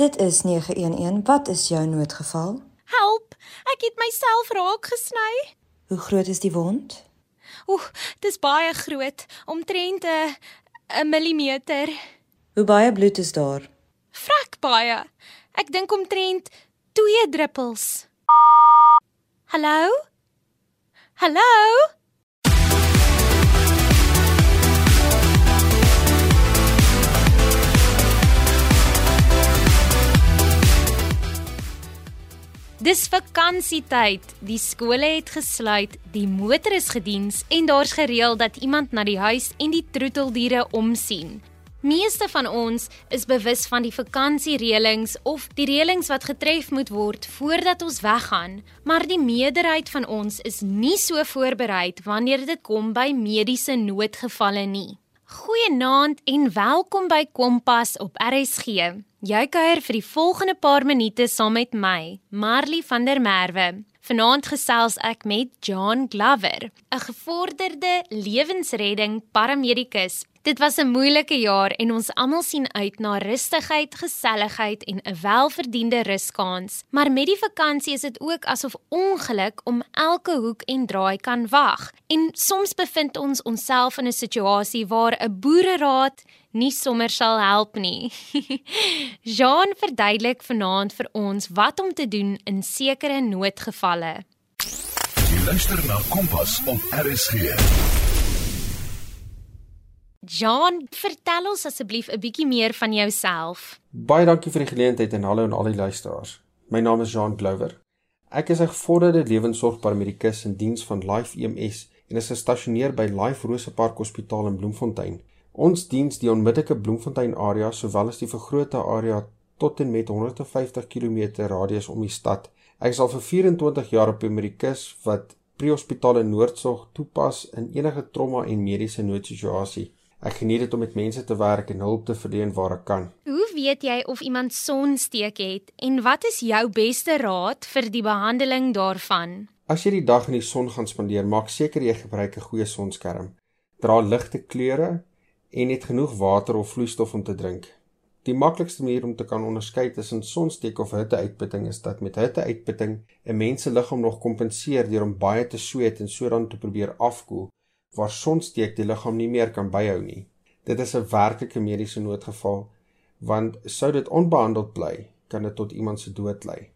Dit is 911. Wat is jou noodgeval? Help! Ek het myself raak gesny. Hoe groot is die wond? Oeh, dis baie groot, omtrent 'n 'n millimeter. Hoe baie bloed is daar? Vrek baie. Ek dink omtrent 2 druppels. Hallo? Hallo? Dis vakansietyd. Die skole het gesluit, die motor is gediens en daar's gereël dat iemand na die huis en die troeteldiere omsien. Meeste van ons is bewus van die vakansiereëlings of die reëlings wat getref moet word voordat ons weggaan, maar die meerderheid van ons is nie so voorberei wanneer dit kom by mediese noodgevalle nie. Goeienaand en welkom by Kompas op RSG. Jy kuier vir die volgende paar minute saam met my, Marley van der Merwe. Vanaand gesels ek met John Glover, 'n gevorderde lewensredding paramedikus Dit was 'n moeilike jaar en ons almal sien uit na rustigheid, geselligheid en 'n welverdiende ruskans. Maar met die vakansie is dit ook asof ongeluk om elke hoek en draai kan wag. En soms bevind ons onsself in 'n situasie waar 'n boereraad nie sommer sal help nie. Jean verduidelik vanaand vir ons wat om te doen in sekere noodgevalle. Jy luister na Kompas op RSG. Jean, vertel ons asseblief 'n bietjie meer van jouself. Baie dankie vir die geleentheid en hallo aan al die luisteraars. My naam is Jean Glover. Ek is 'n gevorderde lewensorgparamedikus in diens van Life EMS en is gestasioneer by Life Rosepark Hospitaal in Bloemfontein. Ons diens die onmiddellike Bloemfontein area sowel as die vergrote area tot en met 150 km radius om die stad. Ek is al vir 24 jaar op Amerikus wat prehospitale noodsorg toepas in enige trauma en mediese noodsituasie. Ek geniet dit om met mense te werk en hulp te verleen waar ek kan. Hoe weet jy of iemand sonsteek het en wat is jou beste raad vir die behandeling daarvan? As jy die dag in die son gaan spandeer, maak seker jy gebruik 'n goeie sonskerm. Dra ligte klere en het genoeg water of vloeistof om te drink. Die maklikste manier om te kan onderskei tussen sonsteek of hitteuitputting is dat met hitteuitputting 'n mens se liggaam nog kompenseer deur om baie te sweet en sodan te probeer afkoel waar sonsteek die liggaam nie meer kan byhou nie. Dit is 'n werklike mediese noodgeval want sou dit onbehandeld bly, kan dit tot iemand se dood lei.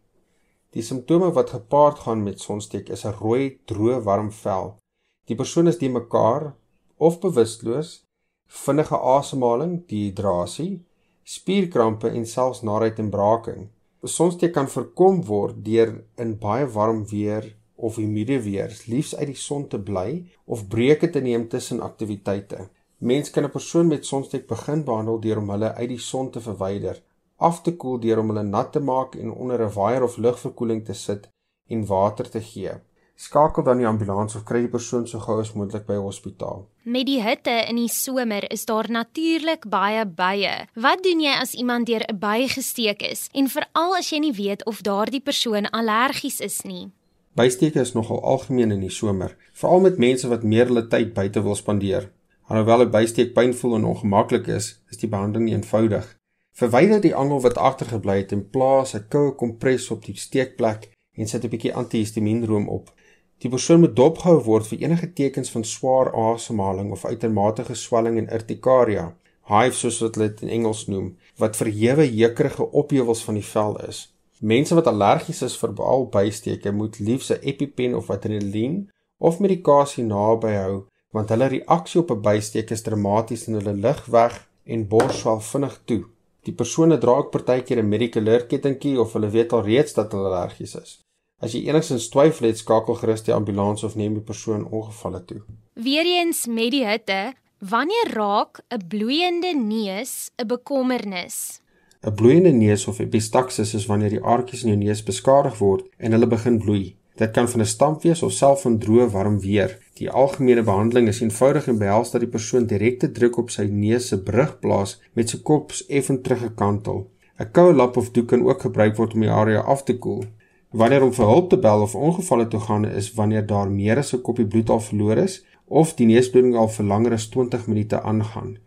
Die simptome wat gepaard gaan met sonsteek is 'n rooi, droë, warm vel. Die persoon is die mekaar of bewusteloos, vinnige asemhaling, dehydrasie, spierkrampe en selfs naait en braaking. Sonsteek kan voorkom word deur in baie warm weer of humide weer liefs uit die son te bly of breuke te neem tussen aktiwiteite. Mens kan 'n persoon met sonsteek begin behandel deur om hulle uit die son te verwyder, af te koel deur om hulle nat te maak en onder 'n waier of lugverkoeling te sit en water te gee. Skakel dan die ambulans of kry die persoon so gou as moontlik by 'n hospitaal. Met die hitte in die somer is daar natuurlik baie bye. Wat doen jy as iemand deur 'n by gesteek is en veral as jy nie weet of daardie persoon allergies is nie? Bysteke is nogal algemeen in die somer, veral met mense wat meer hulle tyd buite wil spandeer. Alhoewel 'n bysteek pynvol en ongemaklik is, is die behandeling eenvoudig. Verwyder die angel wat agtergebly het en plaas 'n koue kompres op die steekplek en sit 'n bietjie antihistamienroom op. Die persoon moet dopgehou word vir enige tekens van swaar asemhaling of uitermate swelling en urtikaria, hives soos wat hulle dit in Engels noem, wat verhewe jeukerige opheuwels van die vel is. Mense wat allergies is vir baal bysteke moet liefs 'n EpiPen of adrenalien of medikasie naby hou want hulle reaksie op 'n bysteek is dramaties en hulle lig weg en borswel vinnig toe. Die persone dra ook partykeer 'n medicaleur kettingkie of hulle weet al reeds dat hulle allergies is. As jy enigstens twyfel het, skakel gerus die ambulans of neem die persoon ongevalle toe. Weereens met die hitte, wanneer raak 'n bloeiende neus 'n bekommernis? 'n Bloeiende neus of epistaxis is wanneer die aardjies in jou neus beskadig word en hulle begin bloei. Dit kan van 'n stamp wees of self van droë warm weer. Die algemene behandeling is eenvoudig en behels dat die persoon direkte druk op sy neus se brug plaas met sy kop effen teruggekantel. 'n Koue lap of doek kan ook gebruik word om die area af te koel. Wanneer om vir hulp te bel of ongevalle toe gaan is wanneer daar meer as 'n koppie bloed al verloor is of die neusbloeding al vir langer as 20 minute aangaan.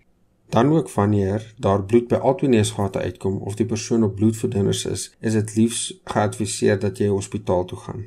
Dan ook wanneer daar bloed by albei neusgate uitkom of die persoon op bloedverdunners is, is dit liefs geadviseer dat jy hospitaal toe gaan.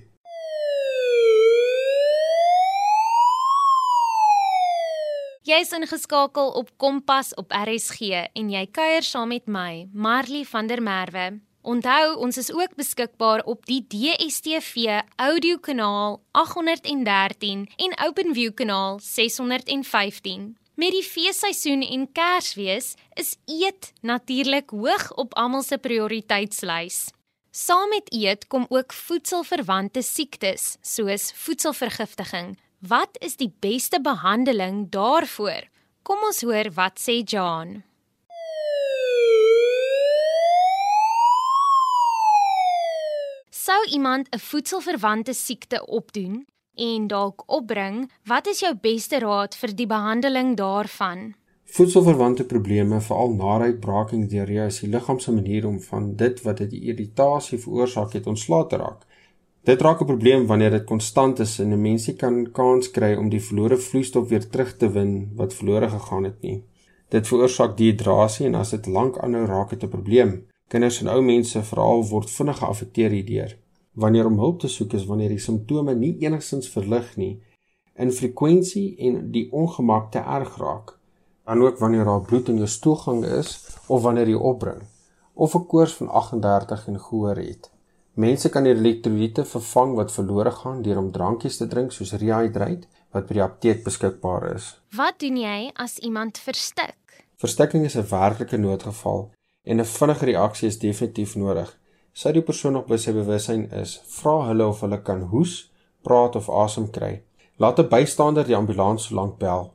Jy's ingeskakel op Kompas op RSG en jy kuier saam met my, Marley van der Merwe. Onthou, ons is ook beskikbaar op die DSTV audiokanaal 813 en OpenView kanaal 615. Met die feesseisoen en Kersfees is eet natuurlik hoog op almal se prioriteitslys. Saam met eet kom ook voedselverwante siektes soos voedselvergiftiging, Wat is die beste behandeling daarvoor? Kom ons hoor wat sê John. Sou iemand 'n voedselverwante siekte opdoen en dalk opbring, wat is jou beste raad vir die behandeling daarvan? Voedselverwante probleme, veral naait, braaking, diarree, is die liggaam se manier om van dit wat dit irritasie veroorsaak het ontslae te raak. Dit raak 'n probleem wanneer dit konstant is en 'n mensie kan kans kry om die verlore vloeistof weer terug te win wat verlore gegaan het nie. Dit veroorsaak dehydrasie en as dit lank aanhou raak dit 'n probleem. Kinders en ou mense veral word vinnig geaffekteer hierdeur. Wanneer om hulp te soek is wanneer die simptome nie enigstens verlig nie, in frekwensie en die ongemak te erg raak. Dan ook wanneer daar bloed in jou stoelgang is of wanneer jy opbring of 'n koors van 38 en gehoor het. Mense kan die elektrolyte vervang wat verlore gaan deur om drankies te drink soos Rehydrate wat by die apteek beskikbaar is. Wat doen jy as iemand verstik? Verstikking is 'n werklike noodgeval en 'n vinnige reaksie is definitief nodig. Sou die persoon nog by sy bewussyn is, vra hulle of hulle kan hoes, praat of asem kry. Laat 'n bystander die ambulans so lank bel.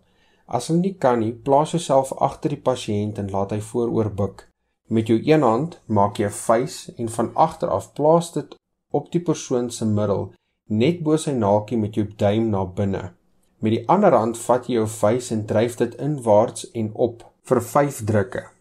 As hulle nie kan nie, plaas jouself agter die pasiënt en laat hy vooroor buig. Met jou een hand maak jy 'n vuis en van agter af plaas dit op die persoon se middel, net bo sy naakie met jou duim na binne. Met die ander hand vat jy jou vuis en dryf dit inwaarts en op vir 5 drukke.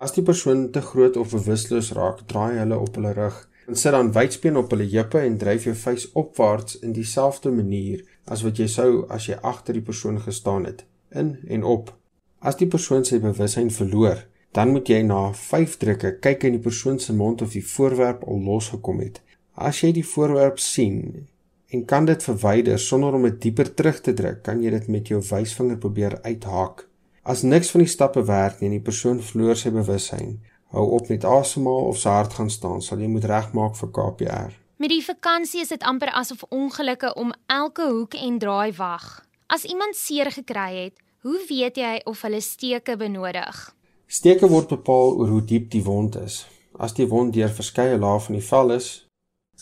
As die persoon te groot of bewusteloos raak, draai hulle op hulle rug en sit dan wydspeen op hulle heupe en dryf jou vuis opwaarts in dieselfde manier as wat jy sou as jy agter die persoon gestaan het, in en op. As die persoon sy bewussyn verloor, dan moet jy na 5 drukke kyk in die persoon se mond of die voorwerp al losgekom het. As jy die voorwerp sien en kan dit verwyder sonder om dit dieper terug te druk, kan jy dit met jou wysvinger probeer uithaak. As niks van die stappe werk nie en die persoon verloor sy bewussyn, hou op met asemhaal of sy hart gaan staan, sal jy moet regmaak vir KPR. Met die vakansie is dit amper asof ongelukke om elke hoek en draai wag. As iemand seer gekry het, hoe weet jy of hulle steke benodig? Steke word bepaal oor hoe diep die wond is. As die wond deur verskeie lae van die vel is,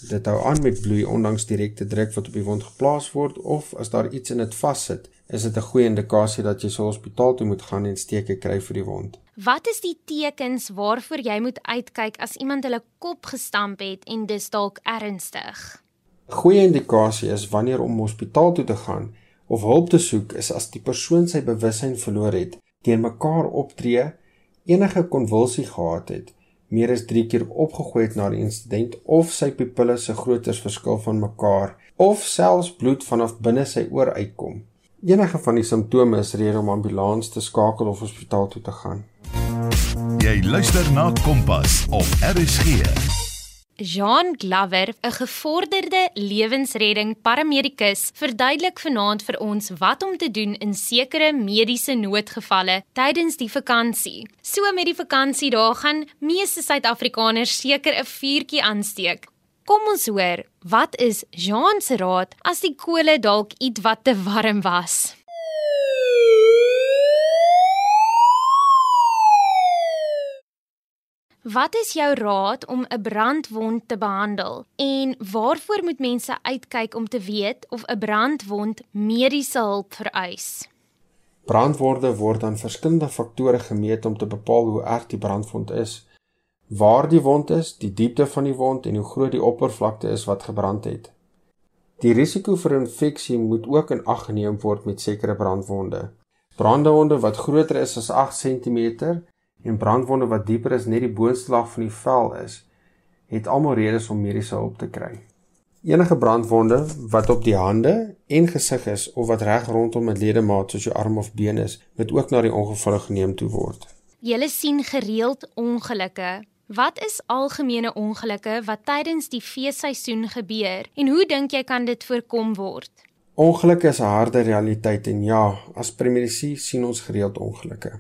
dit hou aan met bloei ondanks direkte druk wat op die wond geplaas word of as daar iets in dit vassit, is dit 'n goeie indikasie dat jy sou hospitaal toe moet gaan en steke kry vir die wond. Wat is die tekens waarvoor jy moet uitkyk as iemand hulle kop gestamp het en dis dalk ernstig? Goeie indikasie is wanneer om hospitaal toe te gaan of hulp te soek is as die persoon sy bewussyn verloor het, teen mekaar optree enige konvulsie gehad het, meer as 3 keer opgegooi het na die insident of sy pupille se groottes verskil van mekaar of selfs bloed vanaf binne sy oor uitkom. Enige van die simptome is rede om ambulans te skakel of hospitaal toe te gaan. Jy luister na Kompas op RSG. Jean Glover, 'n gevorderde lewensredding paramedikus, verduidelik vanaand vir ons wat om te doen in sekere mediese noodgevalle tydens die vakansie. So met die vakansie daar gaan meeste Suid-Afrikaners seker 'n vuurtjie aansteek. Kom ons hoor, wat is Jean se raad as die kole dalk ietwat te warm was? Wat is jou raad om 'n brandwond te behandel en waarvoor moet mense uitkyk om te weet of 'n brandwond mediese hulp vereis? Brandwonde word aan verskillende faktore gemeet om te bepaal hoe erg die brandwond is, waar die wond is, die diepte van die wond en hoe groot die oppervlakte is wat gebrand het. Die risiko vir infeksie moet ook in ag geneem word met sekere brandwonde. Brandwonde wat groter is as 8 cm en brandwonde wat dieper as net die boonste laag van die vel is, het almal redes om mediese hulp te kry. Enige brandwonde wat op die hande en gesig is of wat reg rondom 'n ledemaat soos jou arm of been is, moet ook na die ongeval geneem toe word. Julle sien gereeld ongelukke. Wat is algemene ongelukke wat tydens die feesseisoen gebeur en hoe dink jy kan dit voorkom word? Ongelukke is 'n harde realiteit en ja, as premilisie sien ons gereeld ongelukke.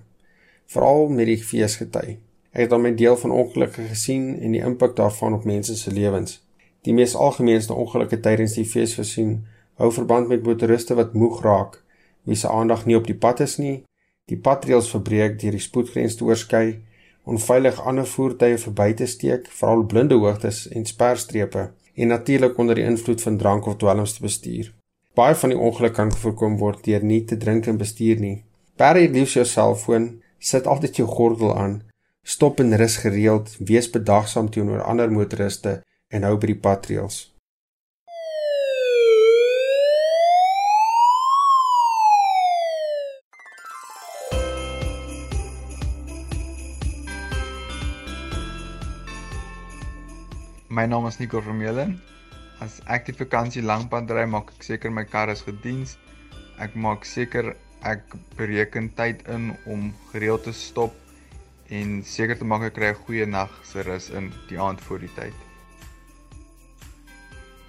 Veral met die feesgety. Ek het al my deel van ongelukke gesien en die impak daarvan op mense se lewens. Die mees algemeenste ongelukke tydens die feesseisoen hou verband met motoriste wat moeg raak, wie se aandag nie op die pad is nie, die padreëls verbreek deur die spoedgrens te oorskry onveilig ander voertuie verby te steek, veral blinde hoogtes en sperstrepe en natuurlik onder die invloed van drank of dwelms te bestuur. Baie van die ongelukke kan voorkom word deur nie te drink en bestuur nie. Berei liefs jou selfoon, sit altyd jou gordel aan, stop en rus gereeld, wees bedagsaam teenoor ander motoriste en hou by die padreëls. My naam is Nico Vermeulen. As ek die vakansie lankpad ry, maak ek seker my kar is gediens. Ek maak seker ek bereken tyd in om gereeld te stop en seker te maak ek kry 'n goeie nag se rus in die aand voor die tyd.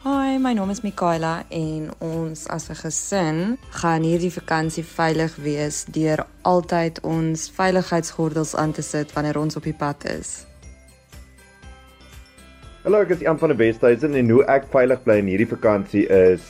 Hi, my naam is Mikaela en ons as 'n gesin gaan hierdie vakansie veilig wees deur altyd ons veiligheidsgordels aan te sit wanneer ons op die pad is. Hallo, ek is Jan van die Westhuizen en hoe ek veilig bly in hierdie vakansie is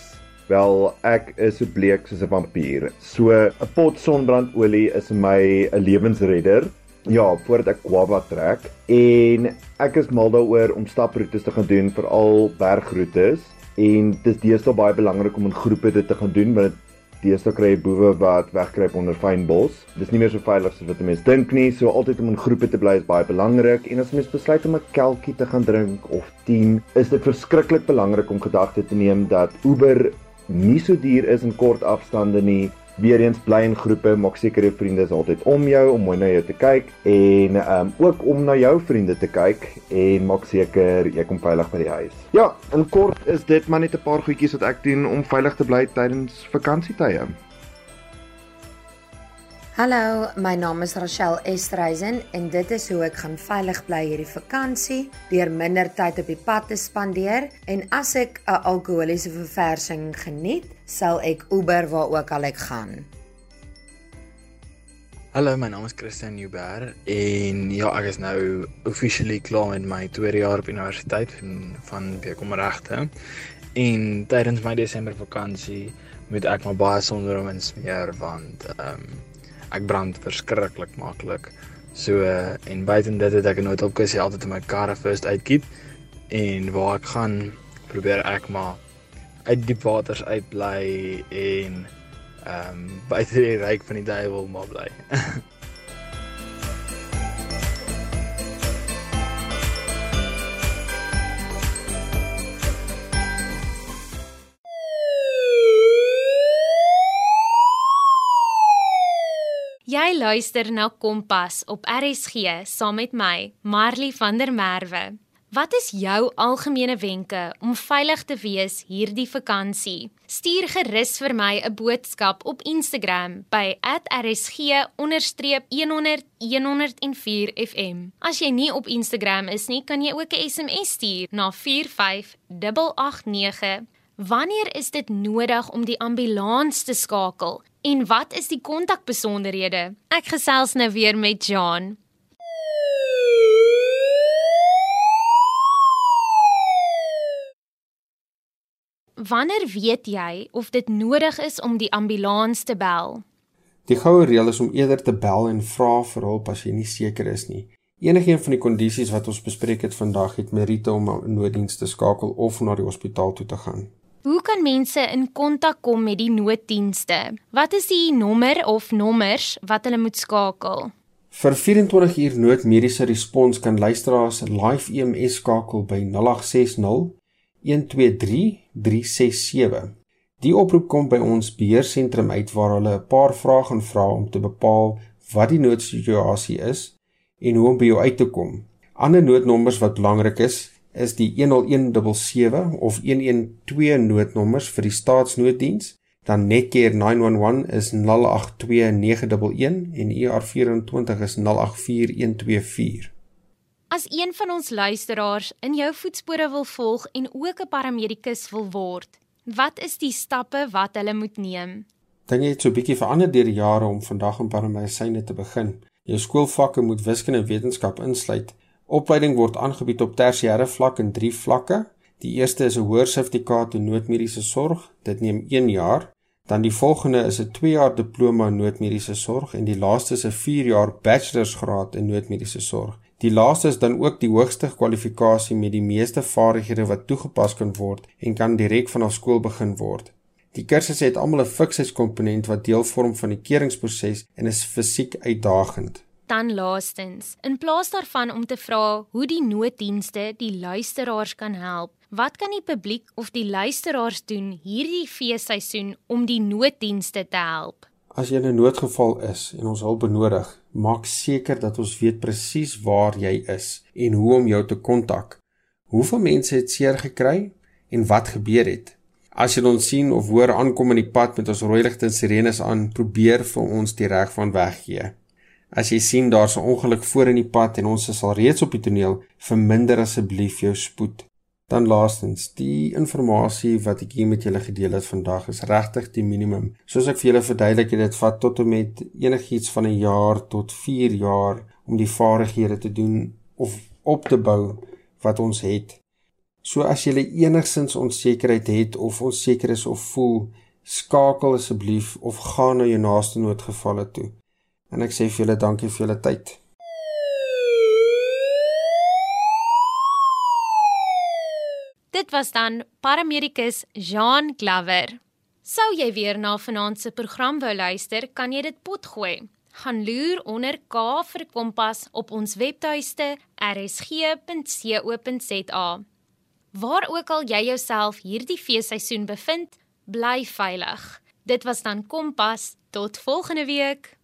wel ek is so bleek soos 'n vampier. So 'n pot sonbrandolie is my 'n lewensredder. Ja, voordat ek Guava trek en ek is mal daaroor om staproetes te gaan doen, veral bergroetes en dit is deesdae baie belangrik om in groepe dit te gaan doen want Deesdae kry jy boewe wat wegkruip onder fyn bos. Dis nie meer so veilig soos wat mense dink nie. So altyd om in groepe te bly is baie belangrik. En as mens besluit om 'n kelkie te gaan drink of 10, is dit verskriklik belangrik om gedagte te neem dat Uber nie so duur is in kort afstande nie weer eens bly in groepe, maak seker jou vriende is altyd om jou om mooi na jou te kyk en um ook om na jou vriende te kyk en maak seker jy kom veilig by die huis. Ja, in kort is dit maar net 'n paar goedjies wat ek doen om veilig te bly tydens vakansietye. Hallo, my naam is Rachel Estreisen en dit is hoe ek gaan veilig bly hierdie vakansie deur minder tyd op die pad te spandeer en as ek 'n alkoholiese verversing geniet, sal ek Uber waar ook al ek gaan. Hallo, my naam is Christian Newberg en ja, ek is nou officially klaar met my tweede jaar op universiteit van van BCom regte. En tydens my Desember vakansie moet ek maar baie sonder om insmeer want ehm um, ek brand verskriklik maklik. So en buiten dit het ek nooit op kussie altyd in my kar first uitkeep en waar ek gaan probeer ek maar uit diep waters uitbly en ehm um, buite die ryk van die duiwel maar bly. Jy luister na Kompas op RSG saam met my, Marley van der Merwe. Wat is jou algemene wenke om veilig te wees hierdie vakansie? Stuur gerus vir my 'n boodskap op Instagram by @rsg_100104fm. As jy nie op Instagram is nie, kan jy ook 'n SMS stuur na 45889. Wanneer is dit nodig om die ambulans te skakel? En wat is die kontakbesonderhede? Ek gesels nou weer met John. Wanneer weet jy of dit nodig is om die ambulans te bel? Die goue reël is om eerder te bel en vra vir hulp as jy nie seker is nie. Enigeen van die kondisies wat ons bespreek het vandag het meriete om 'n nooddiens te skakel of na die hospitaal toe te gaan. Hoe kan mense in kontak kom met die nooddienste? Wat is die nommer of nommers wat hulle moet skakel? Vir 24 uur noodmediese respons kan luisteraars live EMS skakel by 0860 123367. Die oproep kom by ons beheersentrum uit waar hulle 'n paar vrae gaan vra om te bepaal wat die noodsituasie is en hoe om by jou uit te kom. Ander noodnommers wat belangrik is, is die 10177 of 112 noodnommers vir die staatsnooddiens Dan Netcare 911 is 082911 en ER24 is 084124. As een van ons luisteraars in jou voetspore wil volg en ook 'n paramedikus wil word, wat is die stappe wat hulle moet neem? Dinge het so bietjie verander deur die jare om vandag in paramedisyne te begin. Jou skoolvakke moet wiskunde en wetenskap insluit. Opleiding word aangebied op tersiêre vlak in 3 vlakke. Die eerste is 'n hoër sertifikaat in noodmediese sorg. Dit neem 1 jaar. Dan die volgende is 'n 2 jaar diploma in noodmediese sorg en die laaste is 'n 4 jaar bachelorsgraad in noodmediese sorg. Die laaste is dan ook die hoogste kwalifikasie met die meeste vaardighede wat toegepas kan word en kan direk vanaf skool begin word. Die kursusse het almal 'n fiksheidskomponent wat deel vorm van die keringsproses en is fisiek uitdagend. Dan laastens, in plaas daarvan om te vra hoe die nooddienste die luisteraars kan help, wat kan die publiek of die luisteraars doen hierdie feesseisoen om die nooddienste te help? As jy in 'n noodgeval is en ons hulp benodig, maak seker dat ons weet presies waar jy is en hoe om jou te kontak. Hoeveel mense het seer gekry en wat gebeur het? As jy ons sien of hoor aankom in die pad met ons rooi ligte en sirenes aan, probeer vir ons die reg van weg gee. As jy sien daar's 'n ongeluk voor in die pad en ons is al reeds op die toneel, verminder asseblief jou spoed. Dan laastens, die inligting wat ek hier met julle gedeel het vandag is regtig die minimum. Soos ek vir julle verduidelik het, dit vat tot en met enigiets van 'n jaar tot 4 jaar om die vaardighede te doen of op te bou wat ons het. So as jy enigsins onsekerheid het of onseker is of voel, skakel asseblief of gaan na jou naaste noodgevalle toe. En ek sê vir julle dankie vir julle tyd. Dit was dan paramedikus Jean Glover. Sou jy weer na vanaand se program wou luister, kan jy dit potgooi. Gaan loer onder K vir Kompas op ons webtuiste rsg.co.za. Waar ook al jy jouself hierdie feesseisoen bevind, bly veilig. Dit was dan Kompas. Tot volgende week.